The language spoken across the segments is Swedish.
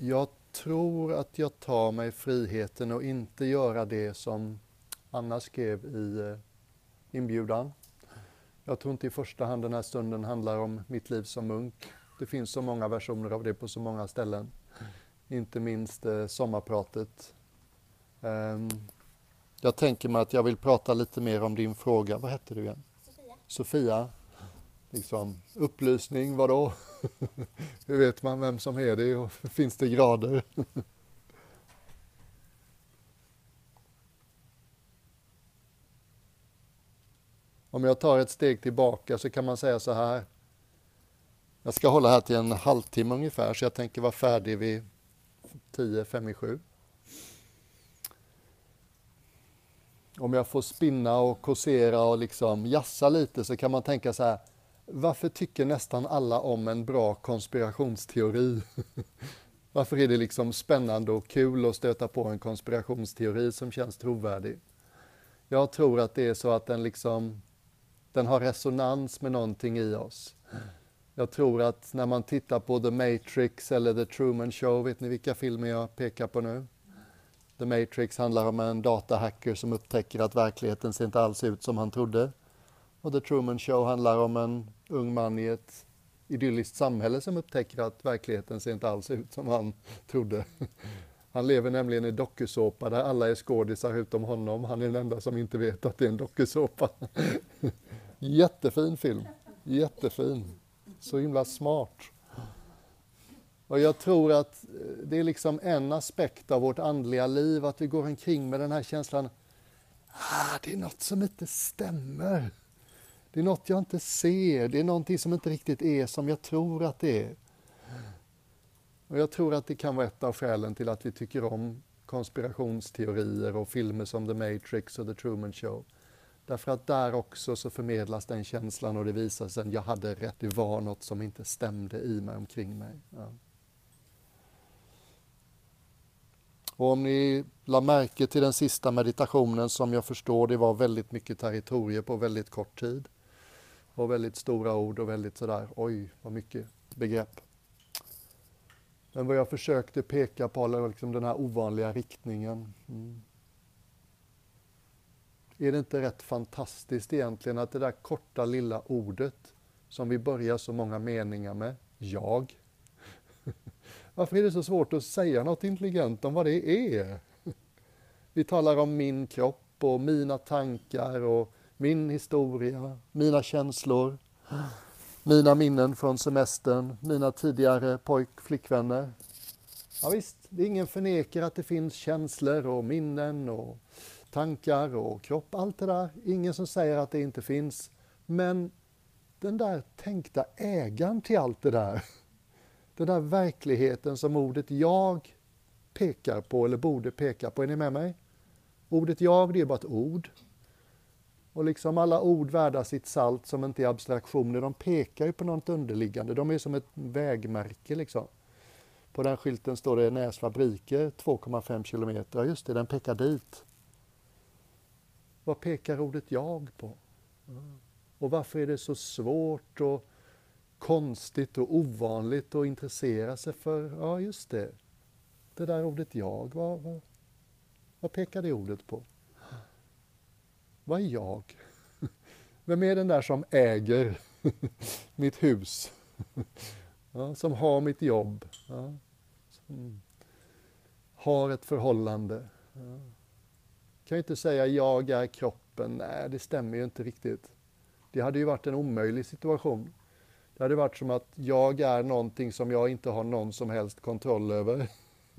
Jag tror att jag tar mig friheten att inte göra det som Anna skrev i eh, inbjudan. Jag tror inte i första hand den här stunden handlar om mitt liv som munk. Det finns så många versioner av det på så många ställen. Inte minst eh, sommarpratet. Um, jag tänker mig att jag vill prata lite mer om din fråga. Vad hette du igen? Sofia. Sofia. Liksom, upplysning, vadå? Hur vet man vem som är det och finns det grader? Om jag tar ett steg tillbaka så kan man säga så här. Jag ska hålla här till en halvtimme ungefär så jag tänker vara färdig vid 10, 5 i 7. Om jag får spinna och kåsera och liksom jassa lite så kan man tänka så här. Varför tycker nästan alla om en bra konspirationsteori? Varför är det liksom spännande och kul att stöta på en konspirationsteori som känns trovärdig? Jag tror att det är så att den liksom den har resonans med någonting i oss. Jag tror att när man tittar på The Matrix eller The Truman Show, vet ni vilka filmer jag pekar på nu? The Matrix handlar om en datahacker som upptäcker att verkligheten ser inte alls ut som han trodde. Och The Truman Show handlar om en ung man i ett idylliskt samhälle som upptäcker att verkligheten ser inte alls ut som han trodde. Han lever nämligen i dokusåpa där alla är skådisar utom honom. Han är den enda som inte vet att det är en dokusåpa. Jättefin film. Jättefin. Så himla smart. Och jag tror att eh, det är liksom en aspekt av vårt andliga liv, att vi går omkring med den här känslan, ah, det är något som inte stämmer. Det är något jag inte ser, det är någonting som inte riktigt är som jag tror att det är. Och jag tror att det kan vara ett av skälen till att vi tycker om konspirationsteorier och filmer som The Matrix och The Truman Show. Därför att där också så förmedlas den känslan och det visar sig att jag hade rätt. Det var något som inte stämde i mig omkring mig. Ja. Och om ni la märke till den sista meditationen som jag förstår det var väldigt mycket territorier på väldigt kort tid. Och väldigt stora ord och väldigt sådär, oj vad mycket begrepp. Men vad jag försökte peka på var liksom den här ovanliga riktningen. Mm. Är det inte rätt fantastiskt egentligen att det där korta lilla ordet som vi börjar så många meningar med, jag. Varför är det så svårt att säga något intelligent om vad det är? Vi talar om min kropp och mina tankar och min historia, mina känslor, mina minnen från semestern, mina tidigare pojk flickvänner. Ja, visst, det är ingen förnekar att det finns känslor och minnen och tankar och kropp, allt det där. Ingen som säger att det inte finns. Men den där tänkta ägaren till allt det där, den där verkligheten som ordet jag pekar på eller borde peka på, är ni med mig? Ordet jag, det är bara ett ord. Och liksom alla ord värda sitt salt som inte är abstraktioner, de pekar ju på något underliggande. De är som ett vägmärke liksom. På den skylten står det Näs fabriker 2,5 kilometer. Ja, just det, den pekar dit. Vad pekar ordet jag på? Och varför är det så svårt och konstigt och ovanligt att intressera sig för, ja just det, det där ordet jag, vad, vad, vad pekar det ordet på? Vad är jag? Vem är den där som äger mitt hus? Ja, som har mitt jobb? Ja, som har ett förhållande? Ja kan ju inte säga jag är kroppen. Nej, det stämmer ju inte riktigt. Det hade ju varit en omöjlig situation. Det hade varit som att jag är någonting som jag inte har någon som helst kontroll över.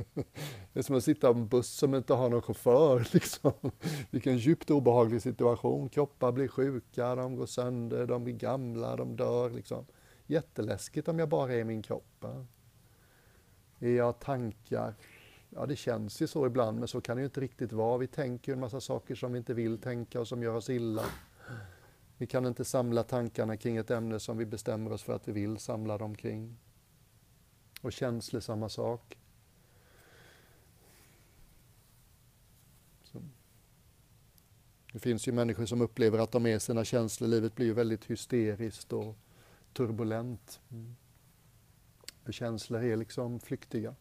Det är som att sitta på en buss som inte har någon chaufför. Liksom. Vilken djupt obehaglig situation. Kroppar blir sjuka, de går sönder, de blir gamla, de dör. Liksom. Jätteläskigt om jag bara är min kropp. Är jag tankar? Ja, det känns ju så ibland, men så kan det ju inte riktigt vara. Vi tänker ju en massa saker som vi inte vill tänka och som gör oss illa. Vi kan inte samla tankarna kring ett ämne som vi bestämmer oss för att vi vill samla dem kring. Och känslor, samma sak. Så. Det finns ju människor som upplever att de är sina känslor. Livet blir ju väldigt hysteriskt och turbulent. Mm. För känslor är liksom flyktiga.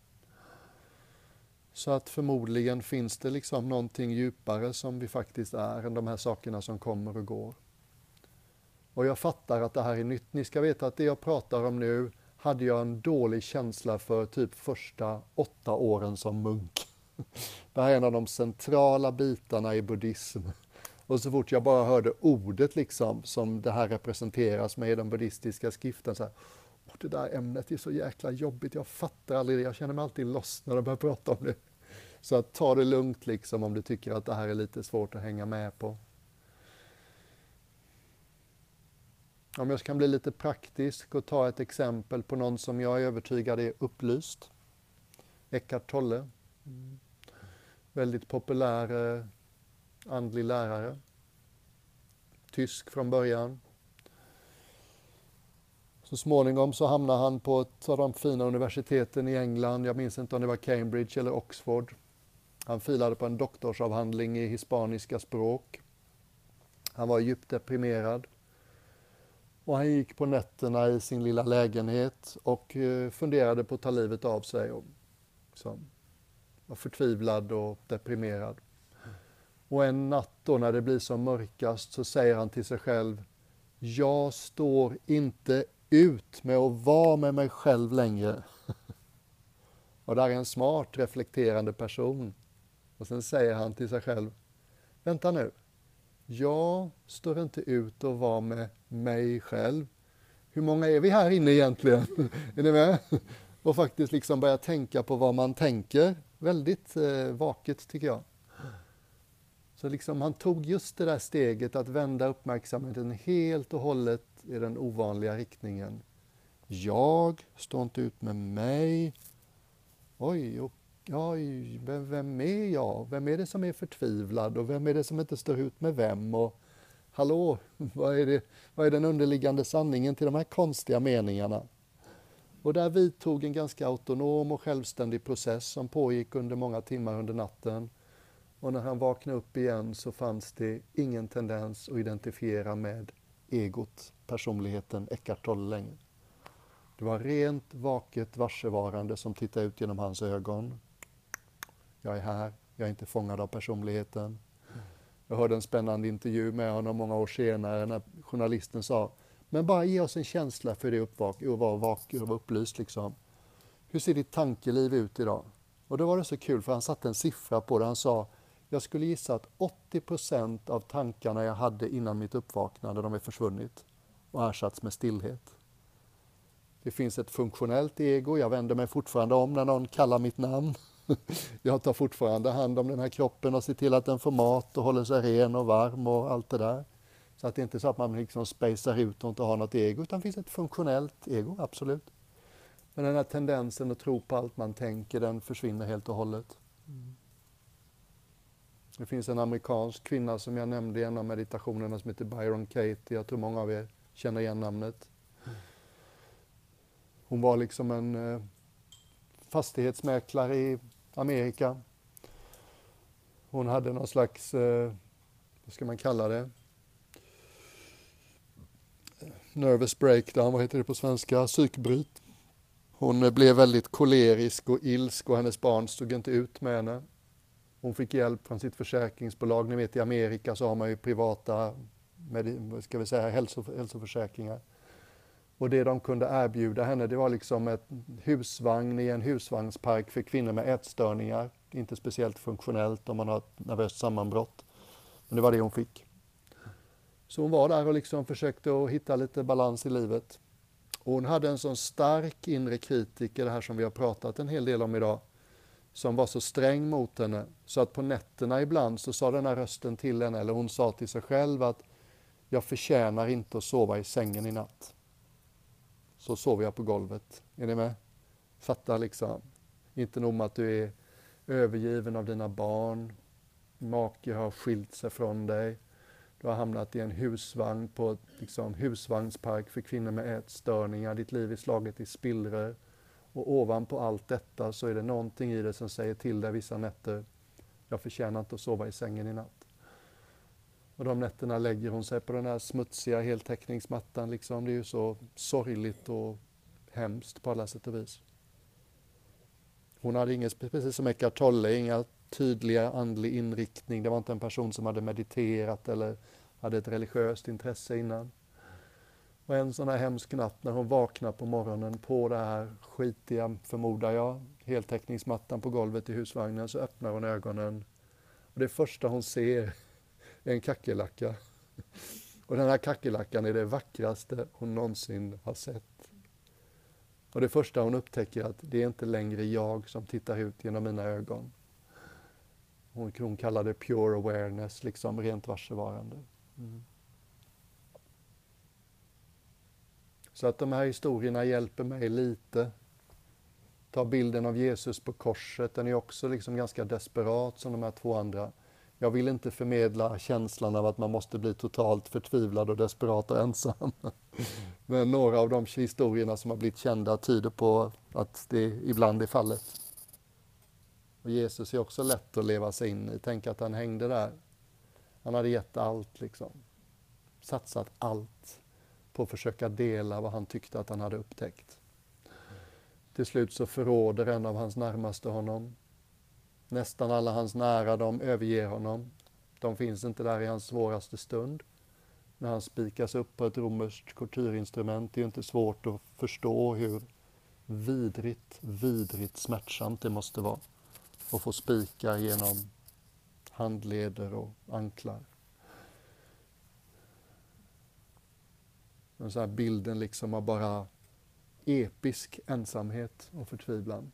Så att förmodligen finns det liksom någonting djupare som vi faktiskt är än de här sakerna som kommer och går. Och jag fattar att det här är nytt. Ni ska veta att det jag pratar om nu hade jag en dålig känsla för typ första åtta åren som munk. Det här är en av de centrala bitarna i buddhism. Och så fort jag bara hörde ordet liksom, som det här representeras med i den buddhistiska skriften, så här, det där ämnet är så jäkla jobbigt, jag fattar aldrig det, jag känner mig alltid loss när de börjar prata om det. Så att ta det lugnt liksom om du tycker att det här är lite svårt att hänga med på. Om jag kan bli lite praktisk och ta ett exempel på någon som jag är övertygad är upplyst. Eckart Tolle. Mm. Väldigt populär eh, andlig lärare. Tysk från början. Så småningom så hamnade han på ett av de fina universiteten i England. Jag minns inte om det var Cambridge eller Oxford. Han filade på en doktorsavhandling i hispaniska språk. Han var djupt deprimerad. Och han gick på nätterna i sin lilla lägenhet och eh, funderade på att ta livet av sig. Och liksom var förtvivlad och deprimerad. Och en natt då när det blir som mörkast så säger han till sig själv Jag står inte ut med att vara med mig själv längre. och där är en smart reflekterande person. Och sen säger han till sig själv Vänta nu, jag står inte ut att vara med mig själv. Hur många är vi här inne egentligen? är ni med? Och faktiskt liksom börja tänka på vad man tänker. Väldigt eh, vaket tycker jag. Så liksom han tog just det där steget att vända uppmärksamheten helt och hållet i den ovanliga riktningen. Jag står inte ut med mig. Oj, oj, vem är jag? Vem är det som är förtvivlad och vem är det som inte står ut med vem? Och hallå, vad är, det, vad är den underliggande sanningen till de här konstiga meningarna? Och där vidtog en ganska autonom och självständig process som pågick under många timmar under natten. Och när han vaknade upp igen så fanns det ingen tendens att identifiera med egot, personligheten Eckart Tolle längre. Det var rent, vaket varsevarande som tittade ut genom hans ögon. Jag är här, jag är inte fångad av personligheten. Jag hörde en spännande intervju med honom många år senare när journalisten sa men bara ge oss en känsla för det uppvak och vara vaken och vara upplyst. Liksom. Hur ser ditt tankeliv ut idag? Och då var det så kul för han satte en siffra på det. Han sa jag skulle gissa att 80 procent av tankarna jag hade innan mitt uppvaknande, de är försvunnit och ersatts med stillhet. Det finns ett funktionellt ego, jag vänder mig fortfarande om när någon kallar mitt namn. Jag tar fortfarande hand om den här kroppen och ser till att den får mat och håller sig ren och varm och allt det där. Så att det inte är så att man liksom spacear ut och inte har något ego, utan det finns ett funktionellt ego, absolut. Men den här tendensen att tro på allt man tänker, den försvinner helt och hållet. Mm. Det finns en amerikansk kvinna som jag nämnde i en av meditationerna som heter Byron Katie. Jag tror många av er känner igen namnet. Hon var liksom en eh, fastighetsmäklare i Amerika. Hon hade någon slags, eh, vad ska man kalla det? Nervous breakdown, vad heter det på svenska? Psykbryt. Hon blev väldigt kolerisk och ilsk och hennes barn stod inte ut med henne. Hon fick hjälp från sitt försäkringsbolag. Ni vet i Amerika så har man ju privata med, ska vi säga, hälso, hälsoförsäkringar. Och det de kunde erbjuda henne det var liksom ett husvagn i en husvagnspark för kvinnor med ätstörningar. Inte speciellt funktionellt om man har ett nervöst sammanbrott. Men det var det hon fick. Så hon var där och liksom försökte att hitta lite balans i livet. Och hon hade en sån stark inre kritiker, det här som vi har pratat en hel del om idag, som var så sträng mot henne så att på nätterna ibland så sa den här rösten till henne, eller hon sa till sig själv att jag förtjänar inte att sova i sängen i natt. Så sover jag på golvet. Är ni med? Fatta liksom. Inte nog med att du är övergiven av dina barn, make har skilt sig från dig, du har hamnat i en husvagn på liksom, husvagnspark för kvinnor med ätstörningar, ditt liv är slaget i spillror och ovanpå allt detta så är det någonting i det som säger till dig vissa nätter, jag förtjänar inte att sova i sängen i natt. Och de nätterna lägger hon sig på den här smutsiga heltäckningsmattan. Liksom. Det är ju så sorgligt och hemskt på alla sätt och vis. Hon hade ingen, precis som Eckart Tolle, inga tydliga andlig inriktning. Det var inte en person som hade mediterat eller hade ett religiöst intresse innan. Och en sån här hemsk natt när hon vaknar på morgonen på det här skitiga, förmodar jag, heltäckningsmattan på golvet i husvagnen så öppnar hon ögonen. Och det första hon ser är en kackerlacka. Och den här kackerlackan är det vackraste hon någonsin har sett. Och det första hon upptäcker är att det är inte längre jag som tittar ut genom mina ögon. Hon, hon kallar det pure awareness, liksom rent varsevarande. Mm. Så att de här historierna hjälper mig lite. Ta bilden av Jesus på korset, den är också liksom ganska desperat som de här två andra. Jag vill inte förmedla känslan av att man måste bli totalt förtvivlad och desperat och ensam. Men några av de historierna som har blivit kända tyder på att det ibland är fallet. Och Jesus är också lätt att leva sig in i. Tänk att han hängde där. Han hade gett allt, liksom. Satsat allt på att försöka dela vad han tyckte att han hade upptäckt. Till slut så förråder en av hans närmaste honom. Nästan alla hans nära, de överger honom. De finns inte där i hans svåraste stund. När han spikas upp på ett romerskt tortyrinstrument, det är inte svårt att förstå hur vidrigt, vidrigt smärtsamt det måste vara att få spikar genom handleder och anklar. Den så här bilden liksom av bara episk ensamhet och förtvivlan.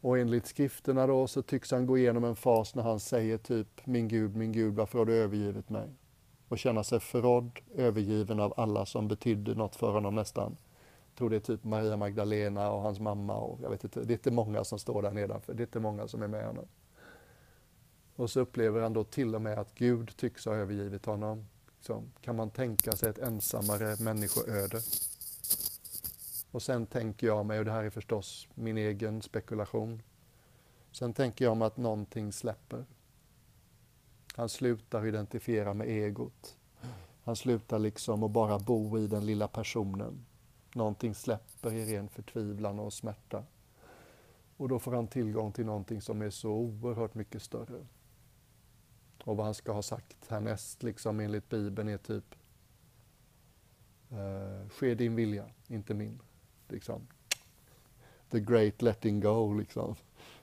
Och enligt skrifterna då så tycks han gå igenom en fas när han säger typ Min Gud, min Gud, varför har du övergivit mig? Och känna sig förrådd, övergiven av alla som betydde något för honom nästan. Jag tror det är typ Maria Magdalena och hans mamma och jag vet inte, det är inte många som står där nedanför, det är inte många som är med honom. Och så upplever han då till och med att Gud tycks ha övergivit honom. Liksom, kan man tänka sig ett ensammare människoöde? Och sen tänker jag mig, och det här är förstås min egen spekulation, sen tänker jag mig att någonting släpper. Han slutar identifiera med egot. Han slutar liksom att bara bo i den lilla personen. Någonting släpper i ren förtvivlan och smärta. Och då får han tillgång till någonting som är så oerhört mycket större. Och vad han ska ha sagt härnäst, liksom enligt Bibeln, är typ uh, Ske din vilja, inte min. Liksom. The great letting go, liksom.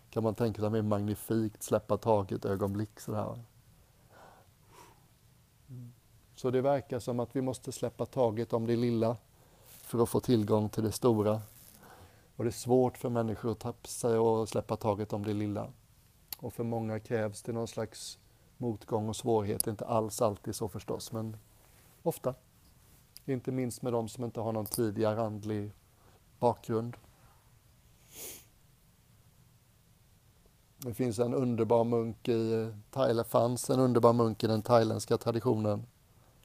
Kan man tänka sig mer magnifikt släppa taget ögonblick sådär. Mm. Så det verkar som att vi måste släppa taget om det lilla för att få tillgång till det stora. Och det är svårt för människor att tapsa och släppa taget om det lilla. Och för många krävs det någon slags motgång och svårighet. Inte alls alltid så förstås, men ofta. Inte minst med de som inte har någon tidigare andlig bakgrund. Det finns en underbar munk i eh, Thailand, fanns en underbar munk i den thailändska traditionen.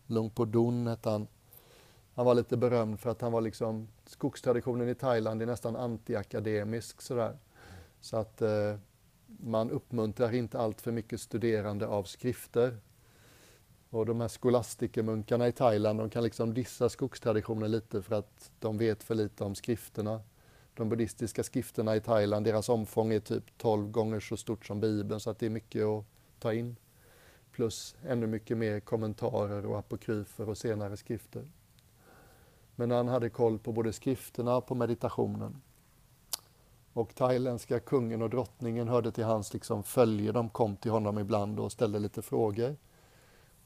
Lung Podun hette han. Han var lite berömd för att han var liksom, skogstraditionen i Thailand är nästan antiakademisk sådär. Så att eh, man uppmuntrar inte allt för mycket studerande av skrifter. Och de här skolastikermunkarna i Thailand, de kan liksom dissa skogstraditionen lite för att de vet för lite om skrifterna. De buddhistiska skrifterna i Thailand, deras omfång är typ 12 gånger så stort som Bibeln, så att det är mycket att ta in. Plus ännu mycket mer kommentarer och apokryfer och senare skrifter. Men han hade koll på både skrifterna och på meditationen. Och thailändska kungen och drottningen hörde till hans liksom följe. De kom till honom ibland och ställde lite frågor.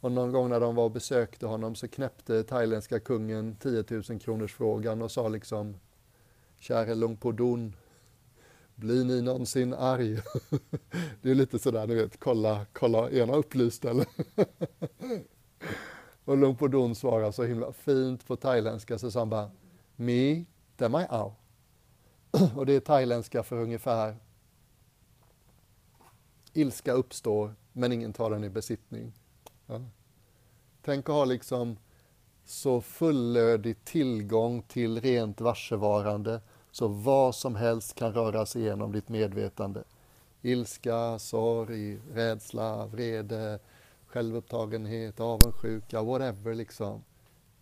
Och någon gång när de var och besökte honom så knäppte thailändska kungen 10 000 kronors frågan och sa liksom Käre Lung Podun, blir ni någonsin arg? Det är lite sådär, ni vet, kolla, kolla, är han upplyst eller? Och Lungpodon svarar så himla fint på thailändska så sa han bara Mi, demai ao. Och det är thailändska för ungefär Ilska uppstår, men ingen tar den i besittning. Ja. Tänk att ha liksom så fullödig tillgång till rent varsevarande så vad som helst kan röra sig igenom ditt medvetande. Ilska, sorg, rädsla, vrede, självupptagenhet, avundsjuka, whatever liksom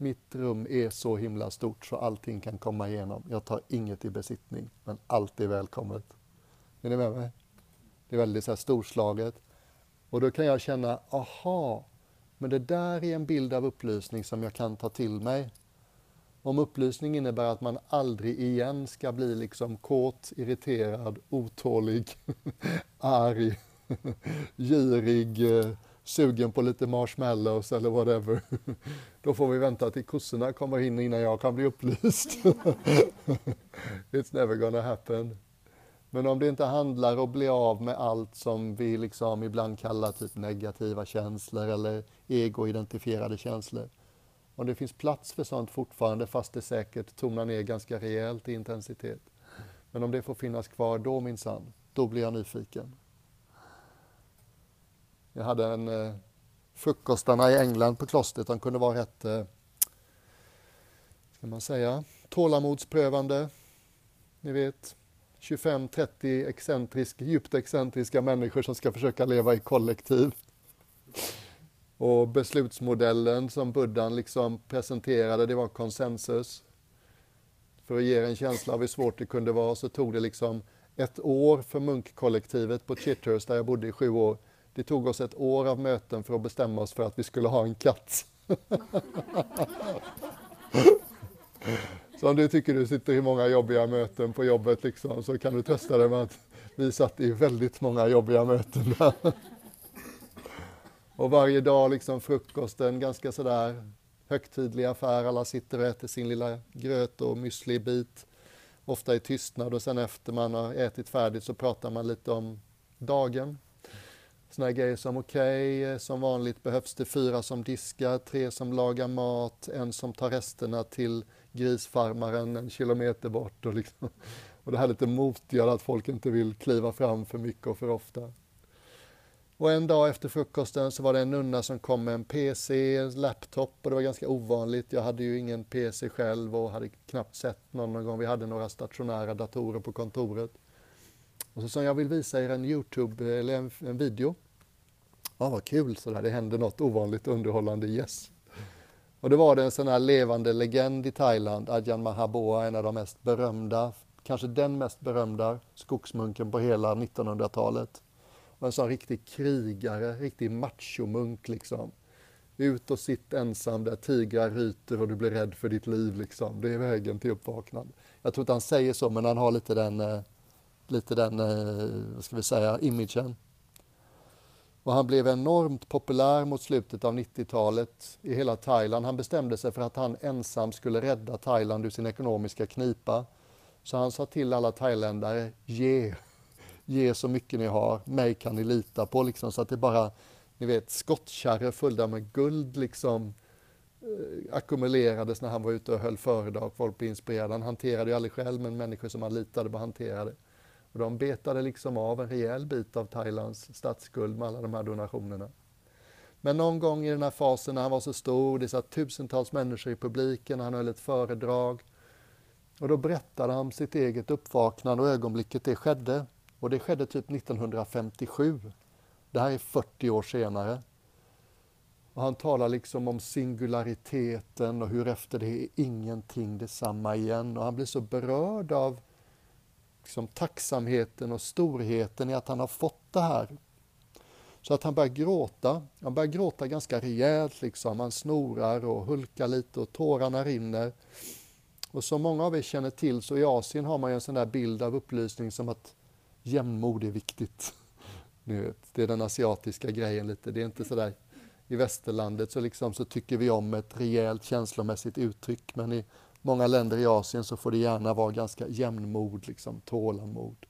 mitt rum är så himla stort så allting kan komma igenom. Jag tar inget i besittning, men allt är välkommet. Är ni med mig? Det är väldigt så här storslaget. Och då kan jag känna, aha, men det där är en bild av upplysning som jag kan ta till mig. Om upplysning innebär att man aldrig igen ska bli liksom kåt, irriterad, otålig, arg, girig, eh, sugen på lite marshmallows eller whatever. Då får vi vänta till kossorna kommer in innan jag kan bli upplyst. It's never gonna happen. Men om det inte handlar om att bli av med allt som vi liksom ibland kallar typ negativa känslor eller egoidentifierade känslor. Om det finns plats för sånt fortfarande fast det säkert tonar ner ganska rejält i intensitet. Men om det får finnas kvar då minsann, då blir jag nyfiken. Jag hade en eh, frukostarna i England på klostret, de kunde vara rätt, eh, ska man säga, tålamodsprövande. Ni vet, 25-30 excentrisk, djupt excentriska människor som ska försöka leva i kollektiv. Och beslutsmodellen som buddhan liksom presenterade, det var konsensus. För att ge en känsla av hur svårt det kunde vara så tog det liksom ett år för munkkollektivet på Chitters, där jag bodde i sju år. Det tog oss ett år av möten för att bestämma oss för att vi skulle ha en katt. Så om du tycker du sitter i många jobbiga möten på jobbet liksom, så kan du trösta dig med att vi satt i väldigt många jobbiga möten där. Och varje dag liksom frukosten, ganska sådär högtidlig affär, alla sitter och äter sin lilla gröt och müslibit, ofta i tystnad och sen efter man har ätit färdigt så pratar man lite om dagen. Sådana grejer som okej, okay, som vanligt behövs det fyra som diskar, tre som lagar mat, en som tar resterna till grisfarmaren en kilometer bort och, liksom, och det här lite motiga att folk inte vill kliva fram för mycket och för ofta. Och en dag efter frukosten så var det en nunna som kom med en PC, en laptop och det var ganska ovanligt. Jag hade ju ingen PC själv och hade knappt sett någon, någon gång. Vi hade några stationära datorer på kontoret. Och så sa jag vill visa er en Youtube eh, eller en, en video. Ja, vad kul, så där. det hände något ovanligt underhållande, yes. Och det var det en sån här levande legend i Thailand, Ajahn Mahaboa, en av de mest berömda, kanske den mest berömda skogsmunken på hela 1900-talet. Och en sån riktig krigare, riktig machomunk liksom. Ut och sitt ensam där tigrar ryter och du blir rädd för ditt liv liksom. Det är vägen till uppvaknande. Jag tror inte han säger så, men han har lite den, eh, lite den, eh, vad ska vi säga, imagen. Och han blev enormt populär mot slutet av 90-talet i hela Thailand. Han bestämde sig för att han ensam skulle rädda Thailand ur sin ekonomiska knipa. Så han sa till alla thailändare, ge, ge så mycket ni har, mig kan ni lita på liksom, så att det bara, ni vet, skottkärror fulla med guld liksom eh, ackumulerades när han var ute och höll föredrag, folk blev inspirerade. Han hanterade ju aldrig själv, men människor som han litade på hanterade. Och de betade liksom av en rejäl bit av Thailands statsskuld med alla de här donationerna. Men någon gång i den här fasen när han var så stor, det satt tusentals människor i publiken, han höll ett föredrag. Och då berättade han sitt eget uppvaknande och ögonblicket det skedde. Och det skedde typ 1957. Det här är 40 år senare. Och han talar liksom om singulariteten och hur efter det är ingenting detsamma igen. Och han blir så berörd av liksom, tacksamheten och storheten i att han har fått det här. Så att han börjar gråta. Han börjar gråta ganska rejält. Liksom. Han snorar och hulkar lite och tårarna rinner. Och som många av er känner till så i Asien har man ju en sån där bild av upplysning som att jämnmod är viktigt. Ni vet, det är den asiatiska grejen lite. Det är inte så där i västerlandet så, liksom, så tycker vi om ett rejält känslomässigt uttryck men i många länder i Asien så får det gärna vara ganska jämnmod, liksom, tålamod.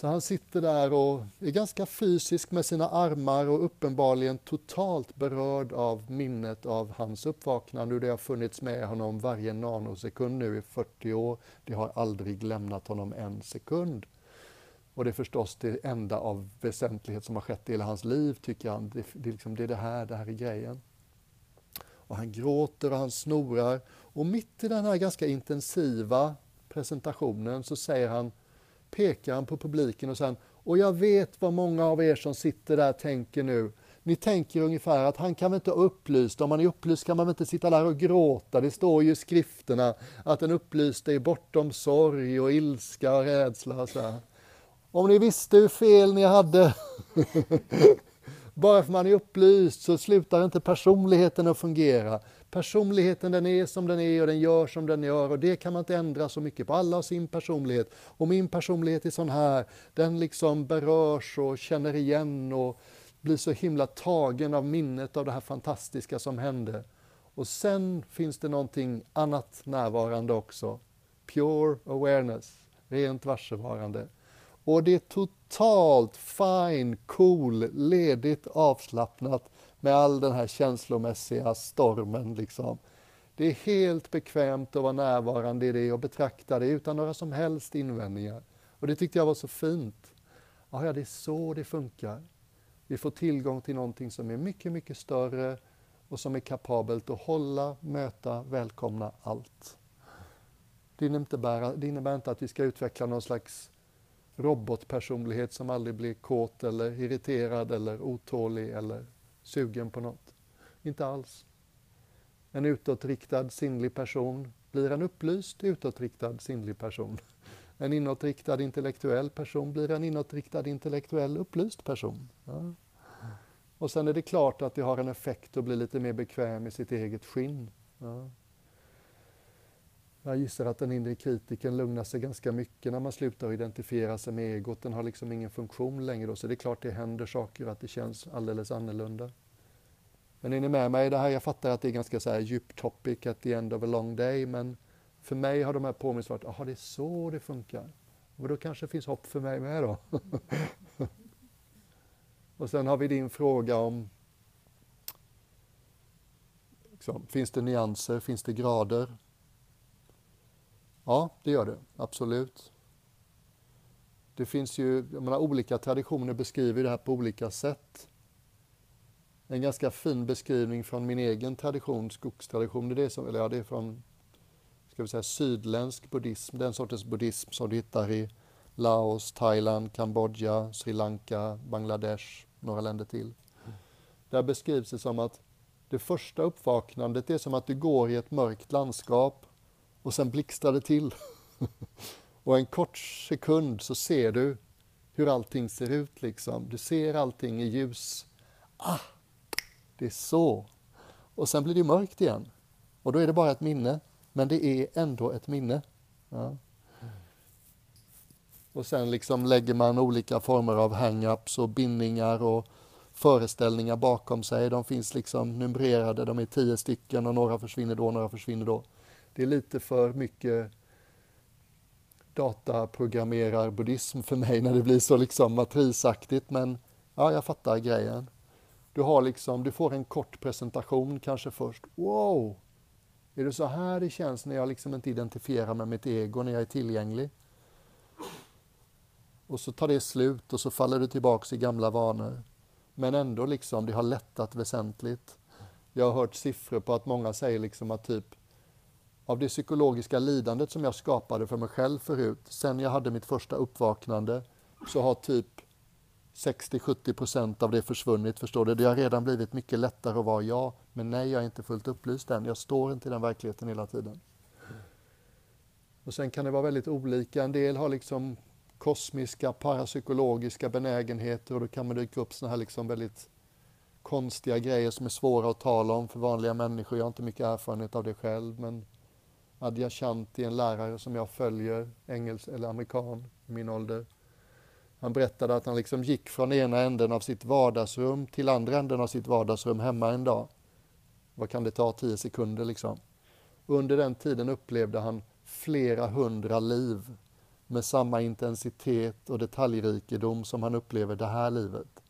Så han sitter där och är ganska fysisk med sina armar och uppenbarligen totalt berörd av minnet av hans uppvaknande. Det har funnits med honom varje nanosekund nu i 40 år. Det har aldrig lämnat honom en sekund. Och det är förstås det enda av väsentlighet som har skett i hela hans liv, tycker han. Det, det, liksom, det är det här, det här är grejen. Och han gråter och han snorar och mitt i den här ganska intensiva presentationen så säger han, pekar han på publiken och säger och jag vet vad många av er som sitter där tänker nu, Ni tänker ungefär att han kan väl inte upplyst, om man är upplyst kan man väl inte sitta där och gråta. Det står ju i skrifterna att den upplyste är bortom sorg och ilska och rädsla. Och så Om ni visste hur fel ni hade. Bara för man är upplyst så slutar inte personligheten att fungera. Personligheten den är som den är och den gör som den gör och det kan man inte ändra så mycket på. Alla har sin personlighet och min personlighet är sån här. Den liksom berörs och känner igen och blir så himla tagen av minnet av det här fantastiska som hände. Och sen finns det någonting annat närvarande också. Pure awareness, rent varsevarande. Och det är totalt fine, cool, ledigt, avslappnat med all den här känslomässiga stormen. Liksom. Det är helt bekvämt att vara närvarande i det och betrakta det utan några som helst invändningar. Och det tyckte jag var så fint. Ja, det är så det funkar. Vi får tillgång till någonting som är mycket, mycket större och som är kapabelt att hålla, möta, välkomna allt. Det innebär, det innebär inte att vi ska utveckla någon slags robotpersonlighet som aldrig blir kåt eller irriterad eller otålig eller sugen på något. Inte alls. En utåtriktad sinnlig person blir en upplyst utåtriktad sinnlig person. En inåtriktad intellektuell person blir en inåtriktad intellektuell upplyst person. Ja. Och sen är det klart att det har en effekt att bli lite mer bekväm i sitt eget skinn. Ja. Jag gissar att den inre kritiken lugnar sig ganska mycket när man slutar identifiera sig med egot. Den har liksom ingen funktion längre då, så det är klart det händer saker och att det känns alldeles annorlunda. Men är ni med mig? Det här, jag fattar att det är ganska så här djup topic at the end of a long day, men för mig har de här påminnelserna varit, jaha, det är så det funkar. Och då kanske det finns hopp för mig med då. och sen har vi din fråga om liksom, Finns det nyanser? Finns det grader? Ja, det gör det. Absolut. Det finns ju, jag menar, olika traditioner beskriver det här på olika sätt. En ganska fin beskrivning från min egen tradition, skogstradition, det är, det som, eller ja, det är från ska vi säga, sydländsk buddhism, den sortens buddhism som du hittar i Laos, Thailand, Kambodja, Sri Lanka, Bangladesh, några länder till. Där beskrivs det som att det första uppvaknandet är som att du går i ett mörkt landskap och sen blixtrar det till. och en kort sekund så ser du hur allting ser ut. Liksom. Du ser allting i ljus. Ah, det är så. Och sen blir det mörkt igen. Och då är det bara ett minne. Men det är ändå ett minne. Ja. Och sen liksom lägger man olika former av hang-ups och bindningar och föreställningar bakom sig. De finns liksom numrerade, de är tio stycken och några försvinner då, några försvinner då. Det är lite för mycket dataprogrammerar-buddhism för mig när det blir så liksom matrisaktigt, men ja, jag fattar grejen. Du, har liksom, du får en kort presentation kanske först. Wow! Är det så här det känns när jag liksom inte identifierar med mitt ego, när jag är tillgänglig? Och så tar det slut och så faller du tillbaks i gamla vanor. Men ändå liksom, det har lättat väsentligt. Jag har hört siffror på att många säger liksom att typ av det psykologiska lidandet som jag skapade för mig själv förut, sen jag hade mitt första uppvaknande, så har typ 60-70 procent av det försvunnit, förstår du? Det har redan blivit mycket lättare att vara jag, men nej, jag är inte fullt upplyst än. Jag står inte i den verkligheten hela tiden. Och sen kan det vara väldigt olika. En del har liksom kosmiska, parapsykologiska benägenheter och då kan man dyka upp såna här liksom väldigt konstiga grejer som är svåra att tala om för vanliga människor. Jag har inte mycket erfarenhet av det själv, men Adyashanti, en lärare som jag följer, engelsk eller amerikan i min ålder. Han berättade att han liksom gick från ena änden av sitt vardagsrum till andra änden av sitt vardagsrum hemma en dag. Vad kan det ta? Tio sekunder liksom. Under den tiden upplevde han flera hundra liv med samma intensitet och detaljrikedom som han upplever det här livet.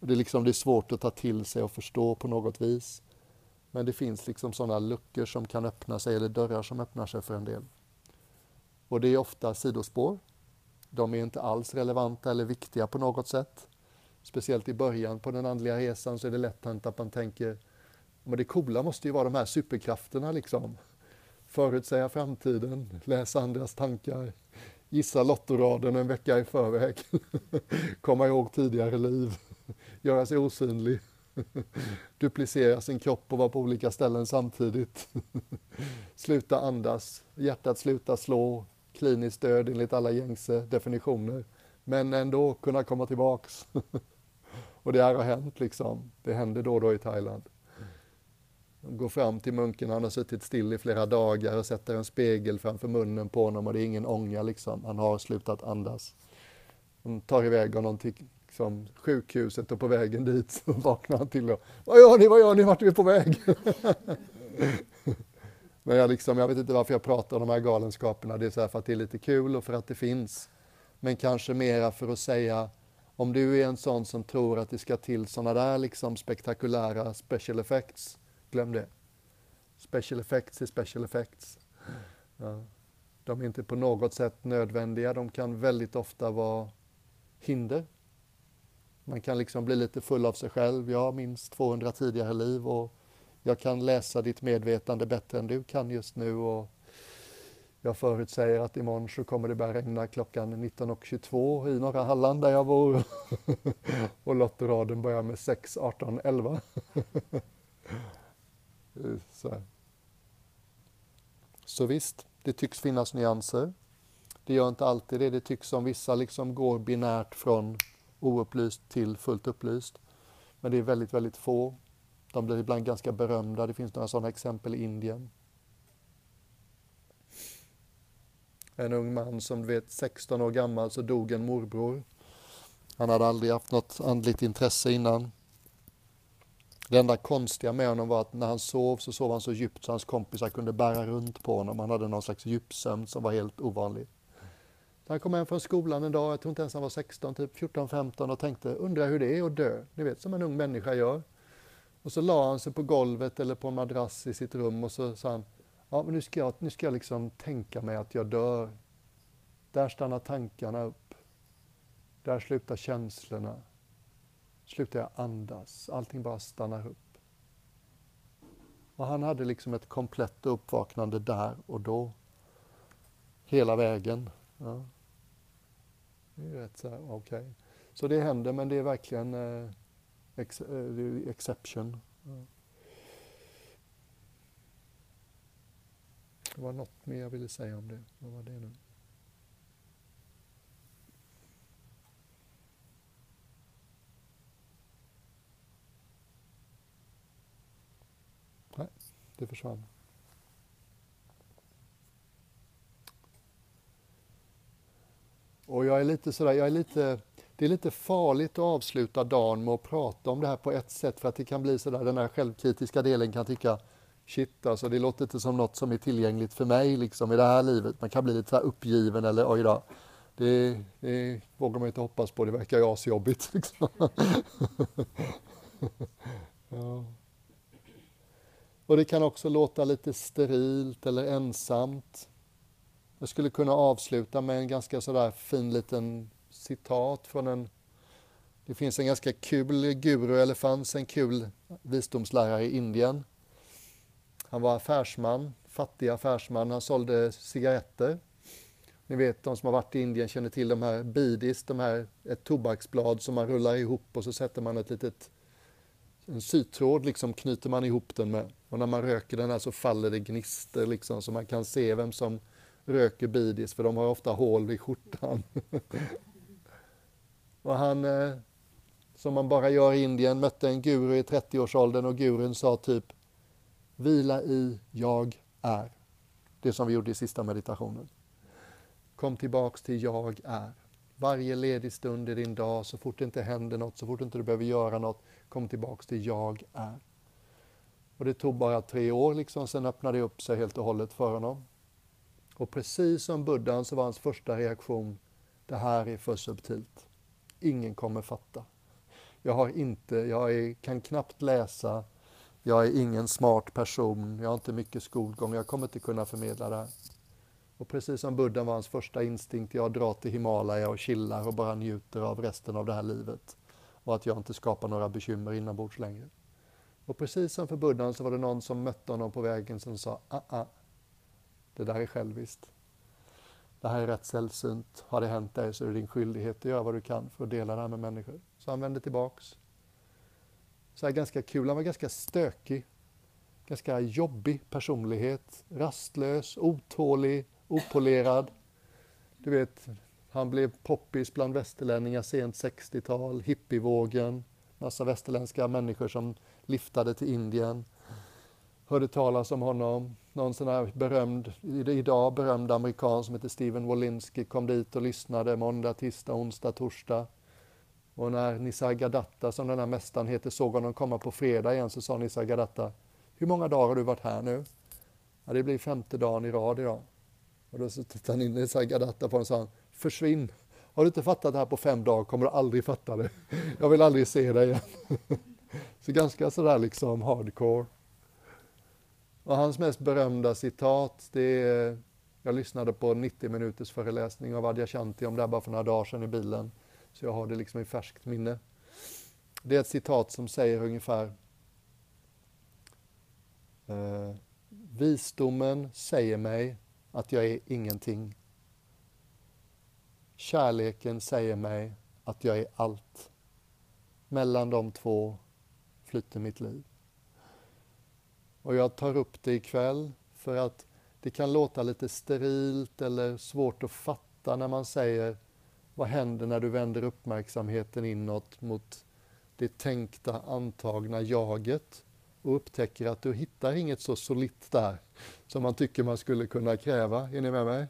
Det är, liksom, det är svårt att ta till sig och förstå på något vis. Men det finns liksom sådana luckor som kan öppna sig, eller dörrar som öppnar sig för en del. Och det är ofta sidospår. De är inte alls relevanta eller viktiga på något sätt. Speciellt i början på den andliga resan så är det lätt hänt att man tänker men det coola måste ju vara de här superkrafterna liksom. Förutsäga framtiden, läsa andras tankar, gissa lottoraden en vecka i förväg, komma ihåg tidigare liv, göra sig osynlig, duplicera sin kropp och vara på olika ställen samtidigt. sluta andas, hjärtat sluta slå, kliniskt död enligt alla gängse definitioner, men ändå kunna komma tillbaks. och det här har hänt liksom, det händer då och då i Thailand. De går fram till munken, han har suttit still i flera dagar och sätter en spegel framför munnen på honom och det är ingen ånga liksom, han har slutat andas. De tar iväg honom till liksom, sjukhuset och på vägen dit så vaknar han till och Vad gör ni, vad gör ni, vart är vi på väg? Men jag, liksom, jag vet inte varför jag pratar om de här galenskaperna, det är så för att det är lite kul och för att det finns. Men kanske mera för att säga om du är en sån som tror att det ska till såna där liksom spektakulära special effects, glöm det. Special effects är special effects. Ja. De är inte på något sätt nödvändiga, de kan väldigt ofta vara hinder. Man kan liksom bli lite full av sig själv. Jag har minst 200 tidigare liv och jag kan läsa ditt medvetande bättre än du kan just nu och jag förutsäger att imorgon så kommer det börja regna klockan 19.22 i norra Halland där jag bor. och lottoraden börjar med 6, 18, 11. så. så visst, det tycks finnas nyanser. Det gör inte alltid det. Det tycks som vissa liksom går binärt från oupplyst till fullt upplyst. Men det är väldigt, väldigt få. De blir ibland ganska berömda. Det finns några sådana exempel i Indien. En ung man som du vet 16 år gammal så dog en morbror. Han hade aldrig haft något andligt intresse innan. Det enda konstiga med honom var att när han sov så sov han så djupt så hans kompisar kunde bära runt på honom. Han hade någon slags djupsömn som var helt ovanlig. Han kom hem från skolan en dag, jag tror inte ens han var 16, typ 14-15 och tänkte, undrar hur det är att dö. Ni vet, som en ung människa gör. Och så la han sig på golvet eller på en madrass i sitt rum och så sa han, ja men nu ska jag, nu ska jag liksom tänka mig att jag dör. Där stannar tankarna upp. Där slutar känslorna. Slutar jag andas. Allting bara stannar upp. Och han hade liksom ett komplett uppvaknande där och då. Hela vägen. Ja. Det är rätt så eh, okej. Okay. Så det händer, men det är verkligen eh, ex, eh, exception. Ja. Det var något mer jag ville säga om det. Vad var det nu? Nej, det försvann. Och jag är lite sådär, jag är lite, det är lite farligt att avsluta dagen med att prata om det här på ett sätt för att det kan bli sådär, den här självkritiska delen kan tycka shit alltså, det låter inte som något som är tillgängligt för mig liksom i det här livet. Man kan bli lite så uppgiven eller oj då, det, det vågar man inte hoppas på, det verkar ju asjobbigt. Liksom. ja. Och det kan också låta lite sterilt eller ensamt. Jag skulle kunna avsluta med en ganska sådär fin liten citat från en det finns en ganska kul guru, eller fanns en kul visdomslärare i Indien. Han var affärsman, fattig affärsman, han sålde cigaretter. Ni vet, de som har varit i Indien känner till de här bidis, de här, ett tobaksblad som man rullar ihop och så sätter man ett litet, en sytråd liksom knyter man ihop den med. Och när man röker den här så faller det gnister liksom så man kan se vem som röker bidis för de har ofta hål i skjortan. och han, eh, som man bara gör i Indien, mötte en guru i 30-årsåldern och gurun sa typ Vila i, jag är. Det som vi gjorde i sista meditationen. Kom tillbaks till jag är. Varje ledig stund i din dag, så fort det inte händer något, så fort inte du behöver göra något, kom tillbaks till jag är. Och det tog bara tre år, liksom, sen öppnade det upp sig helt och hållet för honom. Och precis som buddhan så var hans första reaktion, det här är för subtilt. Ingen kommer fatta. Jag har inte, jag är, kan knappt läsa, jag är ingen smart person, jag har inte mycket skolgång, jag kommer inte kunna förmedla det här. Och precis som buddhan var hans första instinkt, jag drar till Himalaya och chillar och bara njuter av resten av det här livet. Och att jag inte skapar några bekymmer inombords längre. Och precis som för buddhan så var det någon som mötte honom på vägen som sa, ah, ah, det där är själviskt. Det här är rätt sällsynt. Har det hänt dig så är det din skyldighet att göra vad du kan för att dela det här med människor. Så han vände tillbaks. så här ganska kul. Han var ganska stökig. Ganska jobbig personlighet. Rastlös, otålig, opolerad. Du vet, han blev poppis bland västerlänningar sent 60-tal, hippievågen, massa västerländska människor som liftade till Indien. Hörde talas om honom. Någon sån här berömd, idag berömd amerikan som heter Steven Wolinski kom dit och lyssnade måndag, tisdag, onsdag, torsdag. Och när Nisargadatta, som den här mästaren heter, såg honom komma på fredag igen så sa Nisargadatta, hur många dagar har du varit här nu? Ja, det blir femte dagen i rad idag. Och då så tittade han in Nisargadatta på honom och sa, försvinn. Har du inte fattat det här på fem dagar kommer du aldrig fatta det. Jag vill aldrig se dig igen. Så ganska sådär liksom hardcore. Och hans mest berömda citat, det är, jag lyssnade på 90 minuters föreläsning av Adyashanti om det här bara för några dagar sedan i bilen. Så jag har det liksom i färskt minne. Det är ett citat som säger ungefär eh, Visdomen säger mig att jag är ingenting. Kärleken säger mig att jag är allt. Mellan de två flyter mitt liv. Och jag tar upp det ikväll för att det kan låta lite sterilt eller svårt att fatta när man säger vad händer när du vänder uppmärksamheten inåt mot det tänkta antagna jaget och upptäcker att du hittar inget så solitt där som man tycker man skulle kunna kräva. Är ni med mig?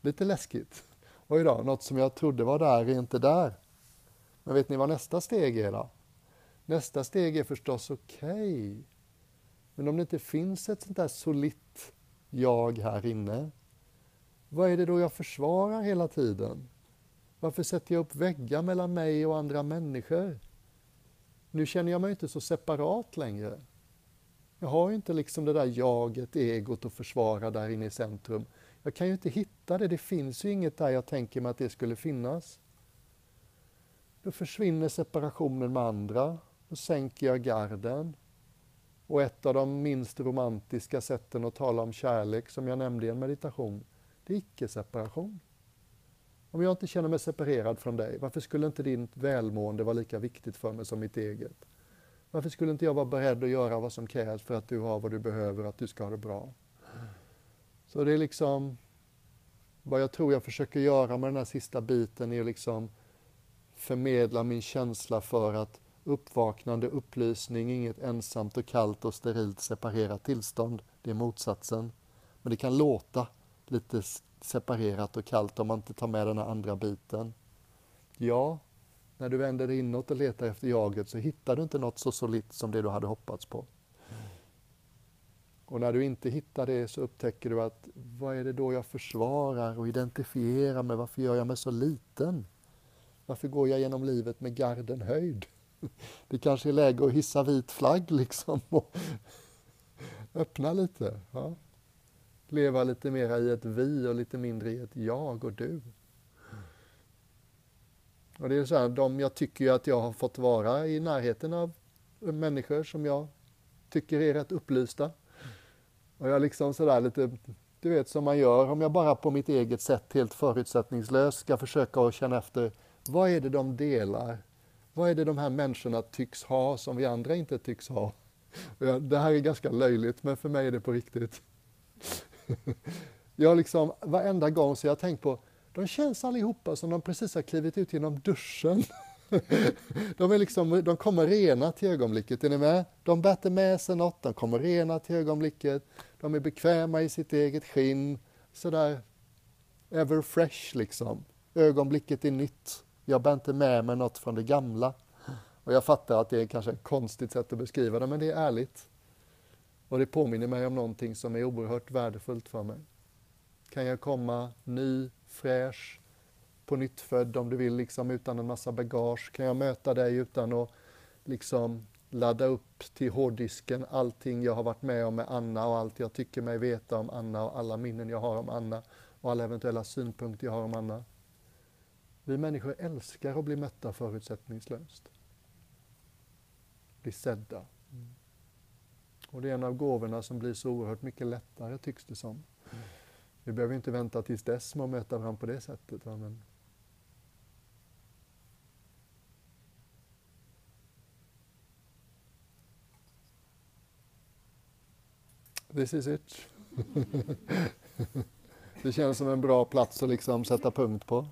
Lite läskigt. Oj då, något som jag trodde var där är inte där. Men vet ni vad nästa steg är då? Nästa steg är förstås okej. Okay. Men om det inte finns ett sånt där solitt jag här inne, vad är det då jag försvarar hela tiden? Varför sätter jag upp väggar mellan mig och andra människor? Nu känner jag mig inte så separat längre. Jag har inte liksom det där jaget, egot att försvara där inne i centrum. Jag kan ju inte hitta det, det finns ju inget där jag tänker mig att det skulle finnas. Då försvinner separationen med andra, då sänker jag garden. Och ett av de minst romantiska sätten att tala om kärlek, som jag nämnde i en meditation, det är icke-separation. Om jag inte känner mig separerad från dig, varför skulle inte ditt välmående vara lika viktigt för mig som mitt eget? Varför skulle inte jag vara beredd att göra vad som krävs för att du har vad du behöver, att du ska ha det bra? Så det är liksom, vad jag tror jag försöker göra med den här sista biten är liksom förmedla min känsla för att uppvaknande, upplysning, inget ensamt och kallt och sterilt separerat tillstånd. Det är motsatsen. Men det kan låta lite separerat och kallt om man inte tar med den här andra biten. Ja, när du vänder dig inåt och letar efter jaget så hittar du inte något så solitt som det du hade hoppats på. Och när du inte hittar det så upptäcker du att vad är det då jag försvarar och identifierar med? Varför gör jag mig så liten? Varför går jag genom livet med garden höjd? Det kanske är läge att hissa vit flagg liksom och öppna lite. Ja. Leva lite mera i ett vi och lite mindre i ett jag och du. Och det är så här, de jag tycker ju att jag har fått vara i närheten av människor som jag tycker är rätt upplysta. Och jag liksom sådär lite, du vet som man gör, om jag bara på mitt eget sätt helt förutsättningslöst ska försöka att känna efter, vad är det de delar? Vad är det de här människorna tycks ha som vi andra inte tycks ha? Det här är ganska löjligt, men för mig är det på riktigt. Jag liksom, varenda gång så jag har tänkt på, de känns allihopa som de precis har klivit ut genom duschen. De, är liksom, de kommer rena till ögonblicket, är ni med? De bär inte med sig något, de kommer rena till ögonblicket. De är bekväma i sitt eget skinn, sådär ever fresh liksom. Ögonblicket är nytt. Jag bär inte med mig något från det gamla. Och jag fattar att det är kanske ett konstigt sätt att beskriva det, men det är ärligt. Och det påminner mig om någonting som är oerhört värdefullt för mig. Kan jag komma ny, fräsch, på nytt född om du vill, liksom utan en massa bagage? Kan jag möta dig utan att liksom ladda upp till hårddisken allting jag har varit med om med Anna och allt jag tycker mig veta om Anna och alla minnen jag har om Anna och alla eventuella synpunkter jag har om Anna. Vi människor älskar att bli mötta förutsättningslöst. Bli sedda. Mm. Och det är en av gåvorna som blir så oerhört mycket lättare, tycks det som. Mm. Vi behöver inte vänta tills dess med att möta varandra på det sättet. Men This is it. det känns som en bra plats att liksom sätta punkt på.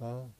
Ja.